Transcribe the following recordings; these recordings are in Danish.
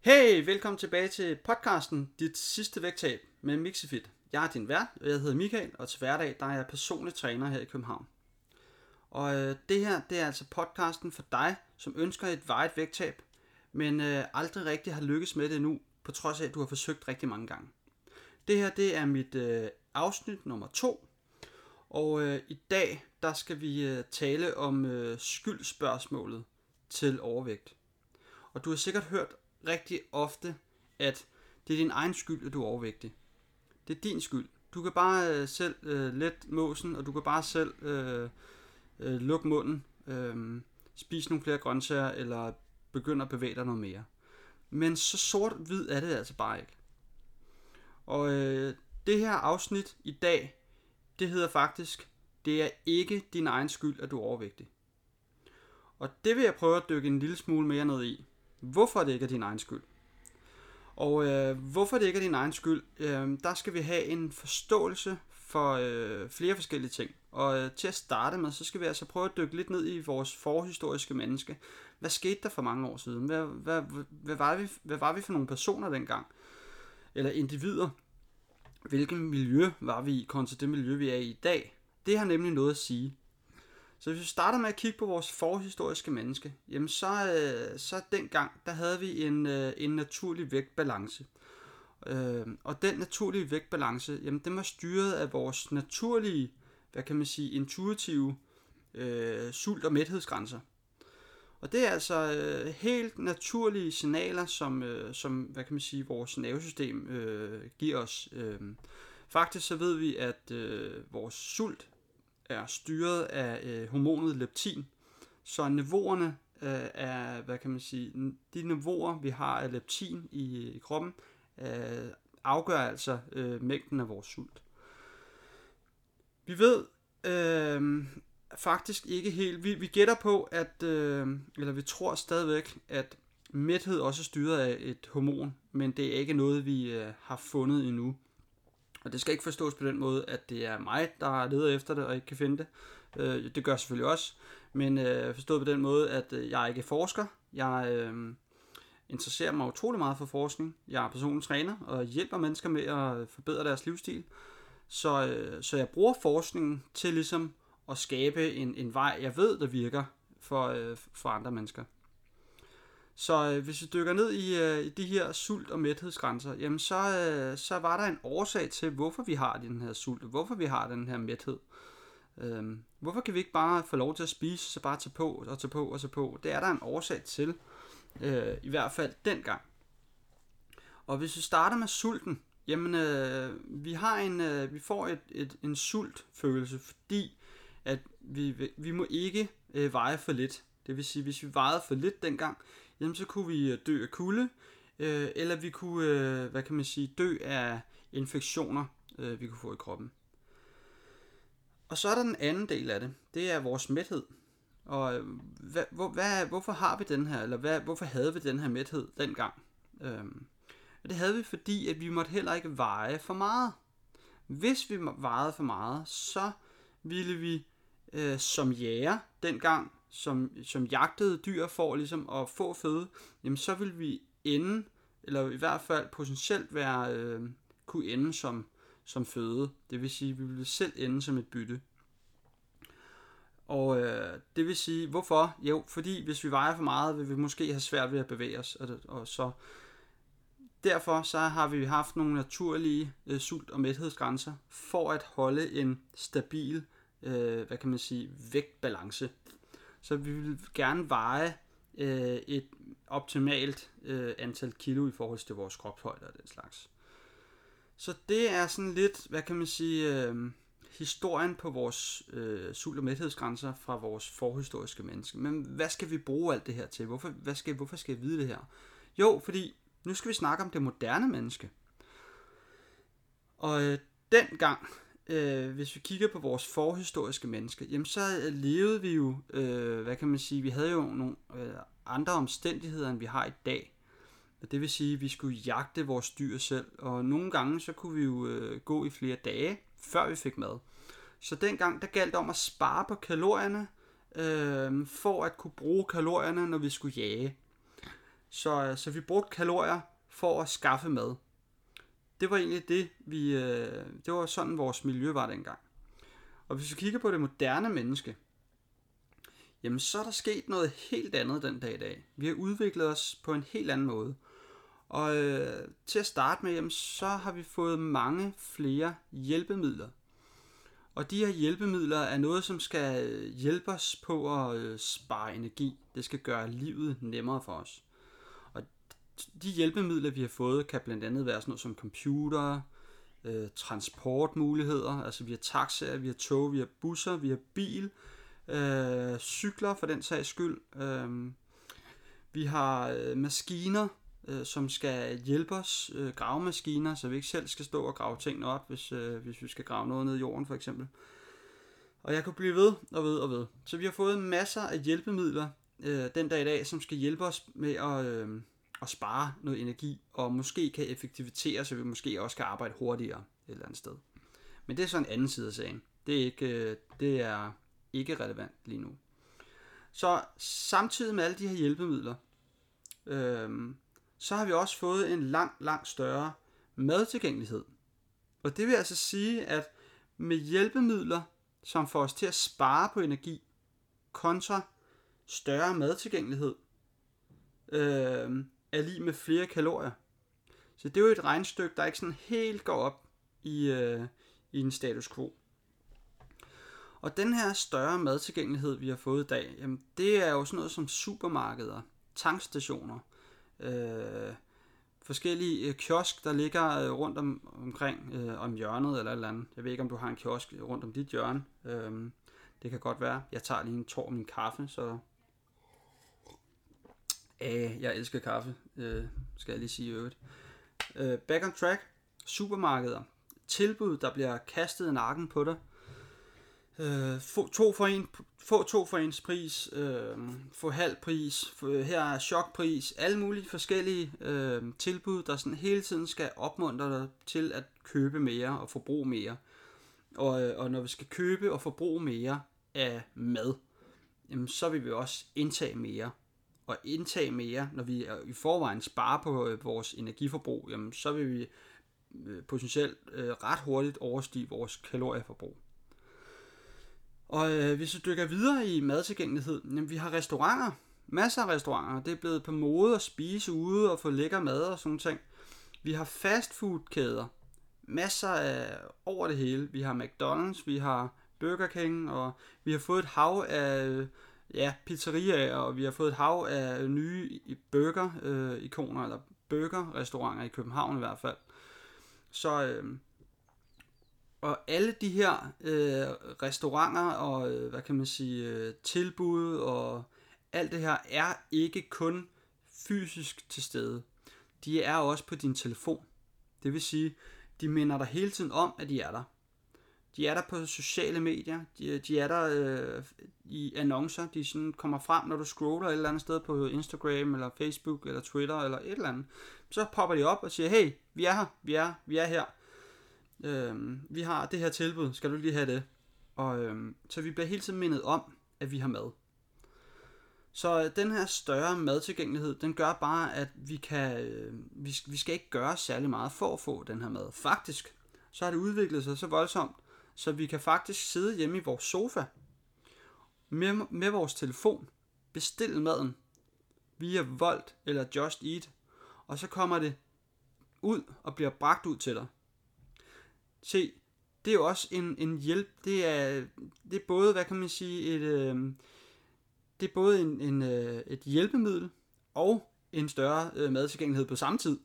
Hey, velkommen tilbage til podcasten Dit sidste vægttab med Mixifit. Jeg er din vært, og jeg hedder Michael, og til hverdag der er jeg personlig træner her i København. Og øh, det her, det er altså podcasten for dig, som ønsker et vejet vægttab, men øh, aldrig rigtig har lykkes med det nu, på trods af, at du har forsøgt rigtig mange gange. Det her, det er mit øh, afsnit nummer to, og øh, i dag, der skal vi øh, tale om øh, skyldspørgsmålet til overvægt. Og du har sikkert hørt rigtig ofte, at det er din egen skyld, at du er overvægtig. Det er din skyld. Du kan bare øh, selv øh, let måsen, og du kan bare selv øh, øh, lukke munden, øh, spise nogle flere grøntsager, eller begynde at bevæge dig noget mere. Men så sort-hvid er det altså bare ikke. Og øh, det her afsnit i dag, det hedder faktisk, det er ikke din egen skyld, at du er overvægtig. Og det vil jeg prøve at dykke en lille smule mere ned i hvorfor det ikke er din egen skyld. Og øh, hvorfor det ikke er din egen skyld, øh, der skal vi have en forståelse for øh, flere forskellige ting. Og øh, til at starte med, så skal vi altså prøve at dykke lidt ned i vores forhistoriske menneske. Hvad skete der for mange år siden? Hvad, hvad, hvad, var, vi, hvad var vi for nogle personer dengang? Eller individer? Hvilket miljø var vi i kontra det miljø, vi er i i dag? Det har nemlig noget at sige. Så hvis vi starter med at kigge på vores forhistoriske menneske, jamen så, øh, så dengang, der havde vi en, øh, en naturlig vægtbalance. Øh, og den naturlige vægtbalance, jamen den var styret af vores naturlige, hvad kan man sige, intuitive øh, sult- og mæthedsgrænser. Og det er altså øh, helt naturlige signaler, som, øh, som hvad kan man sige, vores nervesystem øh, giver os. Øh, faktisk så ved vi, at øh, vores sult er styret af øh, hormonet leptin. Så niveauerne øh, er, hvad kan man sige, de niveauer, vi har af leptin i, i kroppen, øh, afgør altså øh, mængden af vores sult. Vi ved øh, faktisk ikke helt, vi, vi gætter på, at, øh, eller vi tror stadigvæk, at mæthed også er styret af et hormon, men det er ikke noget, vi øh, har fundet endnu. Og det skal ikke forstås på den måde, at det er mig, der leder efter det og ikke kan finde det. Øh, det gør jeg selvfølgelig også. Men øh, forstået på den måde, at øh, jeg ikke forsker. Jeg øh, interesserer mig utrolig meget for forskning. Jeg er personlig træner og hjælper mennesker med at forbedre deres livsstil. Så, øh, så jeg bruger forskningen til ligesom at skabe en, en vej, jeg ved, der virker for, øh, for andre mennesker. Så øh, hvis vi dykker ned i, øh, i de her sult- og mæthedsgrænser, jamen så, øh, så var der en årsag til, hvorfor vi har den her sult, hvorfor vi har den her mæthed. Øhm, hvorfor kan vi ikke bare få lov til at spise, så bare tage på og tage på og tage på? Det er der en årsag til, øh, i hvert fald dengang. Og hvis vi starter med sulten, jamen øh, vi har en, øh, vi får et, et, en sultfølelse, fordi at vi, vi må ikke øh, veje for lidt. Det vil sige, hvis vi vejede for lidt dengang, jamen så kunne vi øh, dø af kulde, øh, eller vi kunne, øh, hvad kan man sige, dø af infektioner, øh, vi kunne få i kroppen. Og så er der den anden del af det, det er vores mæthed. Og øh, hvad, hvor, hvad, hvorfor har vi den her, eller hvad, hvorfor havde vi den her mæthed dengang? Øhm, og det havde vi, fordi at vi måtte heller ikke veje for meget. Hvis vi vejede for meget, så ville vi øh, som jæger dengang som, som jagtede dyr for ligesom at få føde, jamen så vil vi ende, eller i hvert fald potentielt være, øh, kunne ende som, som føde. Det vil sige, at vi ville selv ende som et bytte. Og øh, det vil sige, hvorfor? Jo, fordi hvis vi vejer for meget, vil vi måske have svært ved at bevæge os. Og, og så derfor så har vi haft nogle naturlige øh, sult- og mæthedsgrænser for at holde en stabil, øh, hvad kan man sige, vægtbalance så vi vil gerne veje øh, et optimalt øh, antal kilo i forhold til vores kropshøjde og den slags. Så det er sådan lidt, hvad kan man sige, øh, historien på vores øh, sult- og mæthedsgrænser fra vores forhistoriske menneske. Men hvad skal vi bruge alt det her til? Hvorfor, hvad skal, hvorfor skal jeg vide det her? Jo, fordi nu skal vi snakke om det moderne menneske. Og øh, dengang, øh, hvis vi kigger på vores forhistoriske menneske, jamen så øh, levede vi jo, øh, hvad kan man sige, vi havde jo nogle øh, andre omstændigheder, end vi har i dag. Det vil sige, at vi skulle jagte vores dyr selv, og nogle gange så kunne vi jo øh, gå i flere dage, før vi fik mad. Så dengang, der galt om at spare på kalorierne, øh, for at kunne bruge kalorierne, når vi skulle jage. Så, øh, så vi brugte kalorier for at skaffe mad. Det var egentlig det, vi, øh, det var sådan vores miljø var dengang. Og hvis vi kigger på det moderne menneske, jamen så er der sket noget helt andet den dag i dag. Vi har udviklet os på en helt anden måde. Og øh, til at starte med, jamen, så har vi fået mange flere hjælpemidler. Og de her hjælpemidler er noget, som skal øh, hjælpe os på at øh, spare energi. Det skal gøre livet nemmere for os. De hjælpemidler, vi har fået, kan blandt andet være sådan noget som computer, øh, transportmuligheder, altså vi har taxaer, vi har tog, vi har busser, vi har bil, øh, cykler for den sags skyld. Øh, vi har øh, maskiner, øh, som skal hjælpe os, øh, gravemaskiner, så vi ikke selv skal stå og grave tingene op, hvis, øh, hvis vi skal grave noget ned i jorden for eksempel. Og jeg kunne blive ved og ved og ved. Så vi har fået masser af hjælpemidler øh, den dag i dag, som skal hjælpe os med at, øh, at spare noget energi, og måske kan effektivitere, så vi måske også kan arbejde hurtigere et eller andet sted. Men det er så en anden side af sagen. Det er ikke, øh, det er ikke relevant lige nu. Så samtidig med alle de her hjælpemidler, øhm, så har vi også fået en langt, langt større madtilgængelighed. Og det vil altså sige, at med hjælpemidler, som får os til at spare på energi, kontra større madtilgængelighed, øh, er lige med flere kalorier. Så det er jo et regnstykke, der ikke sådan helt går op i, øh, i en status quo. Og den her større madtilgængelighed, vi har fået i dag, jamen, det er jo sådan noget som supermarkeder, tankstationer, øh, forskellige øh, kiosk, der ligger øh, rundt om, omkring øh, om hjørnet eller et eller andet. Jeg ved ikke, om du har en kiosk rundt om dit hjørne. Øh, det kan godt være. Jeg tager lige en tår min kaffe, så... Æh, jeg elsker kaffe, øh, skal jeg lige sige i øvrigt. Øh, back on track. Supermarkeder. Tilbud, der bliver kastet i nakken på dig. Øh, få, to for en, få to for ens pris, øh, få halv pris, få, her er chokpris, alle mulige forskellige øh, tilbud, der sådan hele tiden skal opmuntre dig til at købe mere og forbruge mere. Og, øh, og når vi skal købe og forbruge mere af mad, jamen, så vil vi også indtage mere. Og indtage mere, når vi i forvejen sparer på øh, vores energiforbrug, jamen, så vil vi øh, potentielt øh, ret hurtigt overstige vores kalorieforbrug. Og øh, hvis vi dykker videre i madtilgængelighed, jamen, vi har restauranter, masser af restauranter. Det er blevet på mode at spise ude og få lækker mad og sådan ting. Vi har fastfoodkæder, masser af over det hele. Vi har McDonald's, vi har Burger King, og vi har fået et hav af øh, ja, pizzeriaer, og vi har fået et hav af nye burger-ikoner, øh, eller burger-restauranter i København i hvert fald. Så øh, og alle de her øh, restauranter og, øh, hvad kan man sige, øh, tilbud og alt det her er ikke kun fysisk til stede. De er også på din telefon. Det vil sige, de minder dig hele tiden om, at de er der. De er der på sociale medier, de, de er der øh, i annoncer, de sådan kommer frem, når du scroller et eller andet sted på Instagram, eller Facebook, eller Twitter, eller et eller andet. Så popper de op og siger, hey, vi er her, vi er, vi er her øh, vi har det her tilbud, skal du lige have det? Og, øh, så vi bliver hele tiden mindet om, at vi har mad. Så øh, den her større madtilgængelighed, den gør bare, at vi kan, øh, vi, vi skal ikke gøre særlig meget for at få den her mad. Faktisk, så har det udviklet sig så voldsomt, så vi kan faktisk sidde hjemme i vores sofa med, med vores telefon, bestille maden via Volt eller Just Eat, og så kommer det ud og bliver bragt ud til dig. Se, det er jo også en, en hjælp. Det er, det er både, hvad kan man sige, et, øh, det er både en, en, øh, et hjælpemiddel og en større øh, madtilgængelighed på samme tid.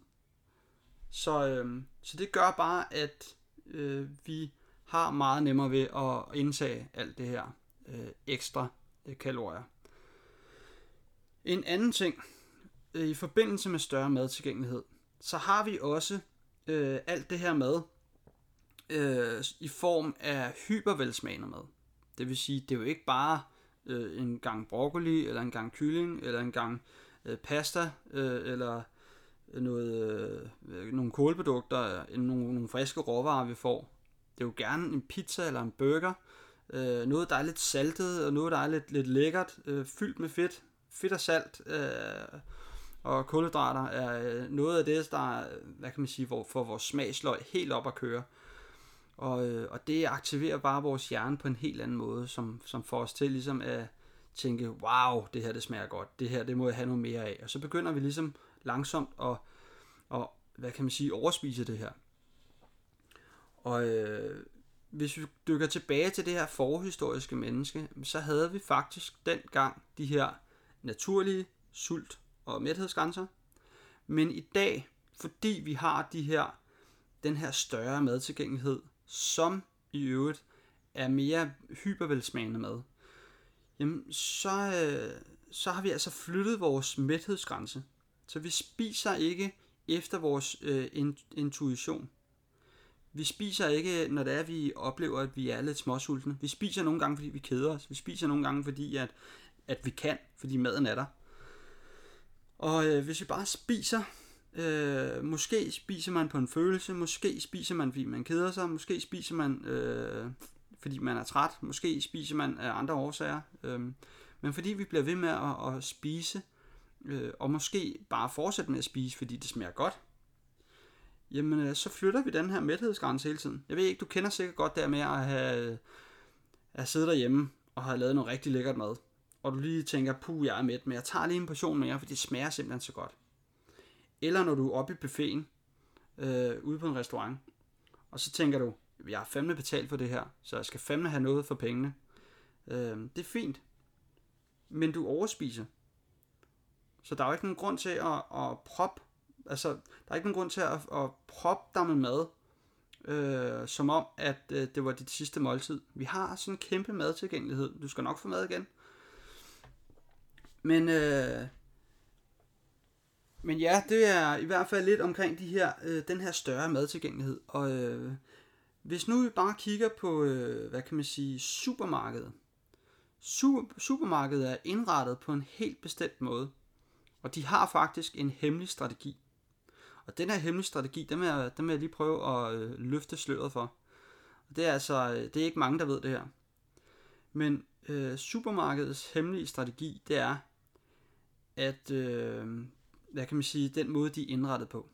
Så, øh, så det gør bare, at øh, vi har meget nemmere ved at indtage alt det her øh, ekstra øh, kalorier. En anden ting, øh, i forbindelse med større madtilgængelighed, så har vi også øh, alt det her mad, øh, i form af hypervelsmagende mad. Det vil sige, det er jo ikke bare øh, en gang broccoli, eller en gang kylling, eller en gang øh, pasta, øh, eller noget, øh, nogle kålprodukter, øh, nogle, nogle friske råvarer, vi får. Det er jo gerne en pizza eller en burger, øh, noget der er lidt saltet, og noget der er lidt, lidt lækkert, øh, fyldt med fedt, fedt og salt, øh, Og kulhydrater er øh, noget af det, der er, hvad kan man sige, hvor, får vores smagsløg helt op at køre. Og, øh, og det aktiverer bare vores hjerne på en helt anden måde, som, som får os til ligesom at tænke, wow, det her det smager godt, det her det må jeg have noget mere af. Og så begynder vi ligesom langsomt at, at hvad kan man sige, overspise det her. Og øh, hvis vi dykker tilbage til det her forhistoriske menneske, så havde vi faktisk dengang de her naturlige sult- og mæthedsgrænser. Men i dag, fordi vi har de her, den her større madtilgængelighed, som i øvrigt er mere hypervelsmagende mad, jamen så, øh, så har vi altså flyttet vores mæthedsgrænse. Så vi spiser ikke efter vores øh, intuition. Vi spiser ikke, når det er, at vi oplever, at vi er lidt småsultne. Vi spiser nogle gange, fordi vi keder os. Vi spiser nogle gange, fordi at, at vi kan, fordi maden er der. Og øh, hvis vi bare spiser, øh, måske spiser man på en følelse, måske spiser man, fordi man keder sig, måske spiser man, øh, fordi man er træt, måske spiser man af andre årsager. Øh, men fordi vi bliver ved med at, at spise, øh, og måske bare fortsætte med at spise, fordi det smager godt, jamen øh, så flytter vi den her mæthedsgrænse hele tiden. Jeg ved ikke, du kender sikkert godt der med at have, at sidde derhjemme og have lavet noget rigtig lækkert mad. Og du lige tænker, puh, jeg er mæt, men jeg tager lige en portion mere, for det smager simpelthen så godt. Eller når du er oppe i buffeten, øh, ude på en restaurant, og så tænker du, jeg har fandme betalt for det her, så jeg skal fandme have noget for pengene. Øh, det er fint, men du overspiser. Så der er jo ikke nogen grund til at, at proppe altså, der er ikke nogen grund til at, at proppe dig med mad, øh, som om, at øh, det var dit sidste måltid. Vi har sådan en kæmpe madtilgængelighed. Du skal nok få mad igen. Men, øh, men ja, det er i hvert fald lidt omkring de her, øh, den her større madtilgængelighed. Og øh, hvis nu vi bare kigger på, øh, hvad kan man sige, supermarkedet. Super, supermarkedet er indrettet på en helt bestemt måde. Og de har faktisk en hemmelig strategi. Og den her hemmelige strategi, den vil jeg, den vil jeg lige prøve at øh, løfte sløret for. Og det er altså, øh, det er ikke mange, der ved det her. Men øh, supermarkedets hemmelige strategi, det er, at, øh, hvad kan man sige, den måde, de er indrettet på.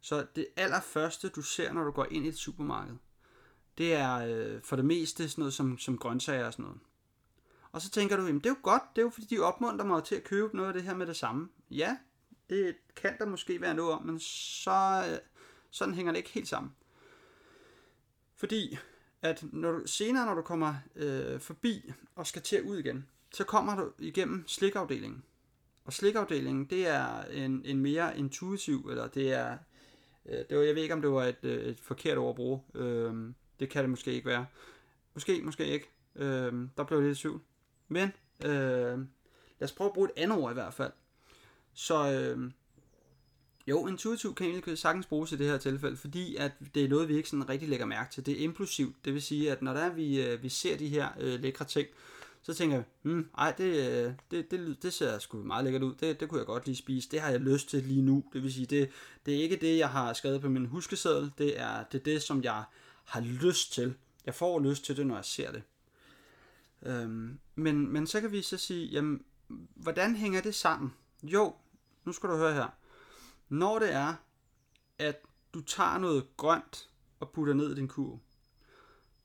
Så det allerførste, du ser, når du går ind i et supermarked, det er øh, for det meste sådan noget som, som grøntsager og sådan noget. Og så tænker du, jamen det er jo godt, det er jo fordi de opmuntrer mig til at købe noget af det her med det samme. Ja, det kan der måske være noget om, men så, øh, sådan hænger det ikke helt sammen. Fordi at når du, senere, når du kommer øh, forbi og skal til at ud igen, så kommer du igennem slikafdelingen. Og slikafdelingen, det er en, en mere intuitiv, eller det er, øh, det var, jeg ved ikke, om det var et, øh, et forkert ord at bruge. Øh, det kan det måske ikke være. Måske, måske ikke. Øh, der blev lidt i tvivl. Men øh, lad os prøve at bruge et andet ord i hvert fald. Så øh, jo, intuitiv kan egentlig sagtens bruges i det her tilfælde, fordi at det er noget, vi ikke sådan rigtig lægger mærke til. Det er impulsivt, det vil sige, at når der er, vi, øh, vi ser de her øh, lækre ting, så tænker jeg, hmm, ej, det, øh, det, det, det ser sgu meget lækkert ud, det, det kunne jeg godt lige spise, det har jeg lyst til lige nu. Det vil sige, det, det er ikke det, jeg har skrevet på min huskeseddel, det er det, er det som jeg har lyst til. Jeg får lyst til det, når jeg ser det. Øhm, men, men så kan vi så sige, jamen, hvordan hænger det sammen? Jo, nu skal du høre her. Når det er, at du tager noget grønt og putter ned i din kurv,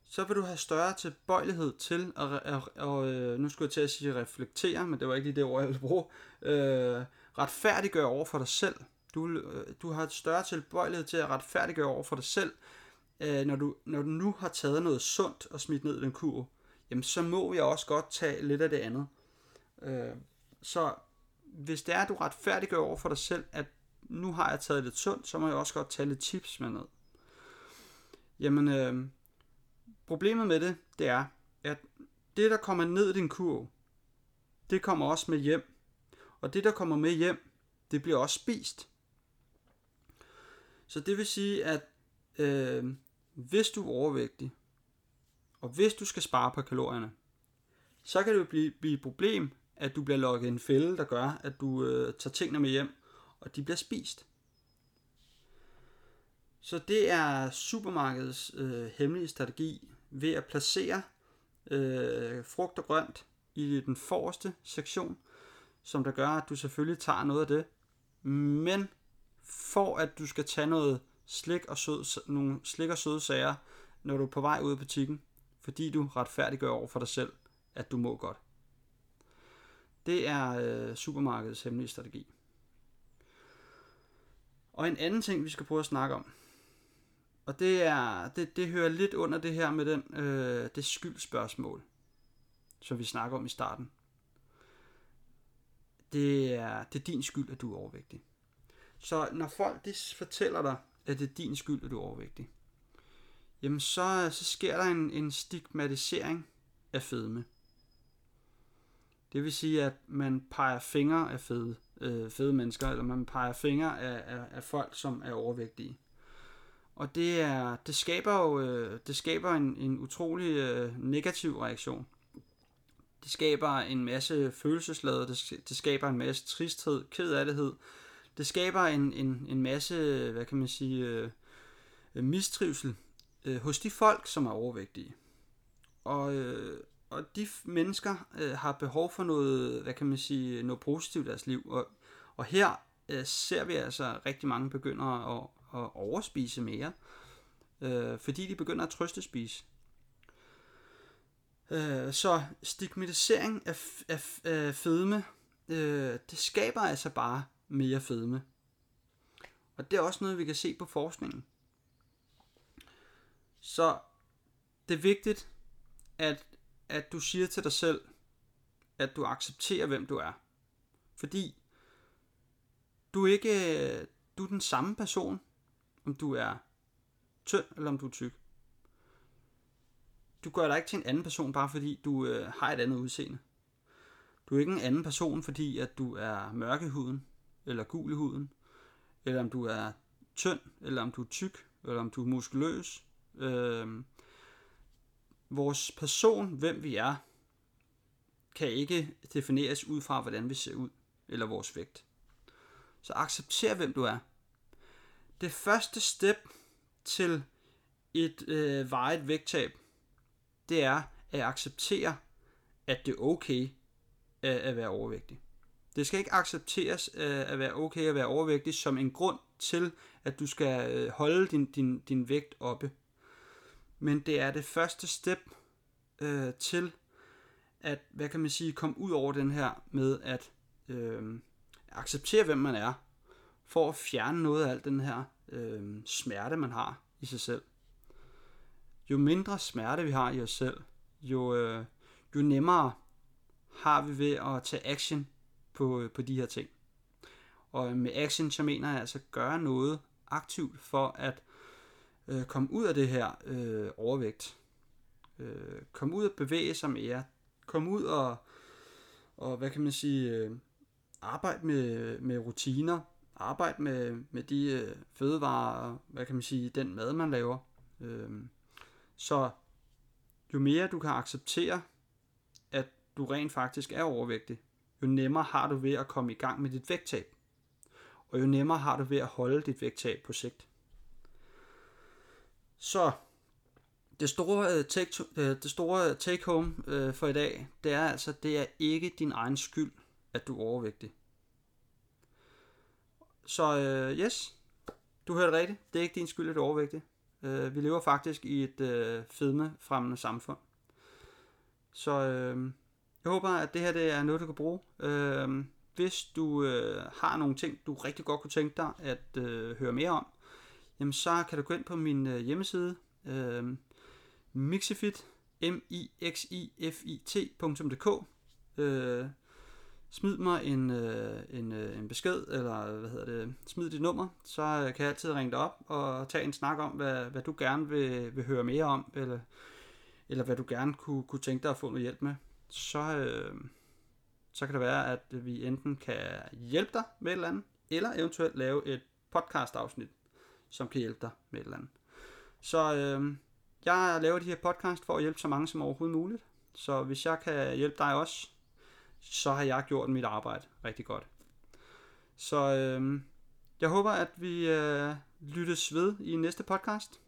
så vil du have større tilbøjelighed til at, at, at, at nu skulle jeg til at sige reflektere, men det var ikke lige det ord, jeg ville bruge, øh, retfærdiggøre over for dig selv. Du, øh, du har et større tilbøjelighed til at retfærdiggøre over for dig selv, øh, når, du, når du nu har taget noget sundt og smidt ned i den kurv, jamen så må jeg også godt tage lidt af det andet. Øh, så hvis det er, at du retfærdiggør over for dig selv, at nu har jeg taget lidt sundt, så må jeg også godt tage lidt chips med ned. Jamen, øh, problemet med det, det er, at det, der kommer ned i din kurv, det kommer også med hjem. Og det, der kommer med hjem, det bliver også spist. Så det vil sige, at øh, hvis du er overvægtig, og hvis du skal spare på kalorierne, så kan det jo blive, blive et problem, at du bliver lukket en fælde, der gør, at du øh, tager tingene med hjem, og de bliver spist. Så det er supermarkedets øh, hemmelige strategi ved at placere øh, frugt og grønt i den forreste sektion, som der gør, at du selvfølgelig tager noget af det, Men for at du skal tage noget slik og sød, nogle slik og søde sager, når du er på vej ud af butikken, fordi du retfærdiggør over for dig selv, at du må godt. Det er øh, supermarkedets hemmelige strategi. Og en anden ting, vi skal prøve at snakke om, og det er det, det hører lidt under det her med den øh, det skyldspørgsmål, som vi snakker om i starten. Det er, det er din skyld, at du er overvægtig. Så når folk de fortæller dig, at det er din skyld, at du er overvægtig, jamen så, så sker der en, en stigmatisering af fedme. Det vil sige, at man peger fingre af fede, øh, fede mennesker, eller man peger fingre af, af, af folk, som er overvægtige. Og det, er, det skaber jo øh, det skaber en, en utrolig øh, negativ reaktion. Det skaber en masse følelsesladet, det, det skaber en masse tristhed, kedelighed. Det skaber en, en, en masse, hvad kan man sige, øh, mistrivsel øh, hos de folk, som er overvægtige. Og, øh, og de mennesker øh, har behov for noget, hvad kan man sige, noget positivt i deres liv. Og, og her øh, ser vi altså rigtig mange begynder at, at overspise mere, øh, fordi de begynder at trøstespise. Øh, så stigmatisering af, af, af fedme, øh, det skaber altså bare mere fedme. Og det er også noget, vi kan se på forskningen. Så det er vigtigt, at, at du siger til dig selv, at du accepterer, hvem du er. Fordi du er ikke øh, du er den samme person, om du er tynd eller om du er tyk. Du gør dig ikke til en anden person, bare fordi du øh, har et andet udseende. Du er ikke en anden person, fordi at du er mørk i huden, eller gul i huden, eller om du er tynd, eller om du er tyk, eller om du er muskuløs. Øh, vores person, hvem vi er, kan ikke defineres ud fra, hvordan vi ser ud, eller vores vægt. Så accepter, hvem du er. Det første step til et øh, vejet vægttab, det er at acceptere, at det er okay at, at være overvægtig. Det skal ikke accepteres øh, at være okay at være overvægtig som en grund til, at du skal øh, holde din, din, din vægt oppe. Men det er det første step øh, til at, hvad kan man sige, komme ud over den her med at øh, acceptere, hvem man er, for at fjerne noget af al den her øh, smerte, man har i sig selv. Jo mindre smerte vi har i os selv, jo, øh, jo nemmere har vi ved at tage action på, øh, på de her ting. Og med action, så mener jeg altså gøre noget aktivt for at øh, komme ud af det her øh, overvægt. Øh, komme ud og bevæge sig mere. Komme ud og, og hvad kan man sige, øh, arbejde med, med rutiner. Arbejde med, med de øh, fødevarer, hvad kan man sige, den mad, man laver. Øh, så jo mere du kan acceptere, at du rent faktisk er overvægtig, jo nemmere har du ved at komme i gang med dit vægttab. Og jo nemmere har du ved at holde dit vægttab på sigt. Så det store øh, take, to, øh, det store take home øh, for i dag, det er altså, det er ikke din egen skyld, at du er overvægtig. Så uh, yes, du hørte rigtigt. Det er ikke din skyld, at du er overvægtig. Vi lever faktisk i et uh, fedmefremmende samfund. Så uh, jeg håber, at det her det er noget, du kan bruge. Uh, hvis du har nogle ting, du rigtig godt kunne tænke dig at høre mere om, jamen så kan du gå ind på min øh, hjemmeside, øh, mixifit, m i x i f i t.dk. Øh, smid mig en, øh, en, øh, en besked, eller hvad hedder det, smid dit nummer, så øh, kan jeg altid ringe dig op og tage en snak om, hvad, hvad du gerne vil, vil høre mere om, eller, eller hvad du gerne kunne, kunne tænke dig at få noget hjælp med. Så, øh, så kan det være, at vi enten kan hjælpe dig med et eller andet, eller eventuelt lave et podcast-afsnit, som kan hjælpe dig med et eller andet. Så øh, jeg laver de her podcast for at hjælpe så mange som overhovedet muligt. Så hvis jeg kan hjælpe dig også, så har jeg gjort mit arbejde rigtig godt. Så øh, jeg håber, at vi øh, lyttes ved i næste podcast.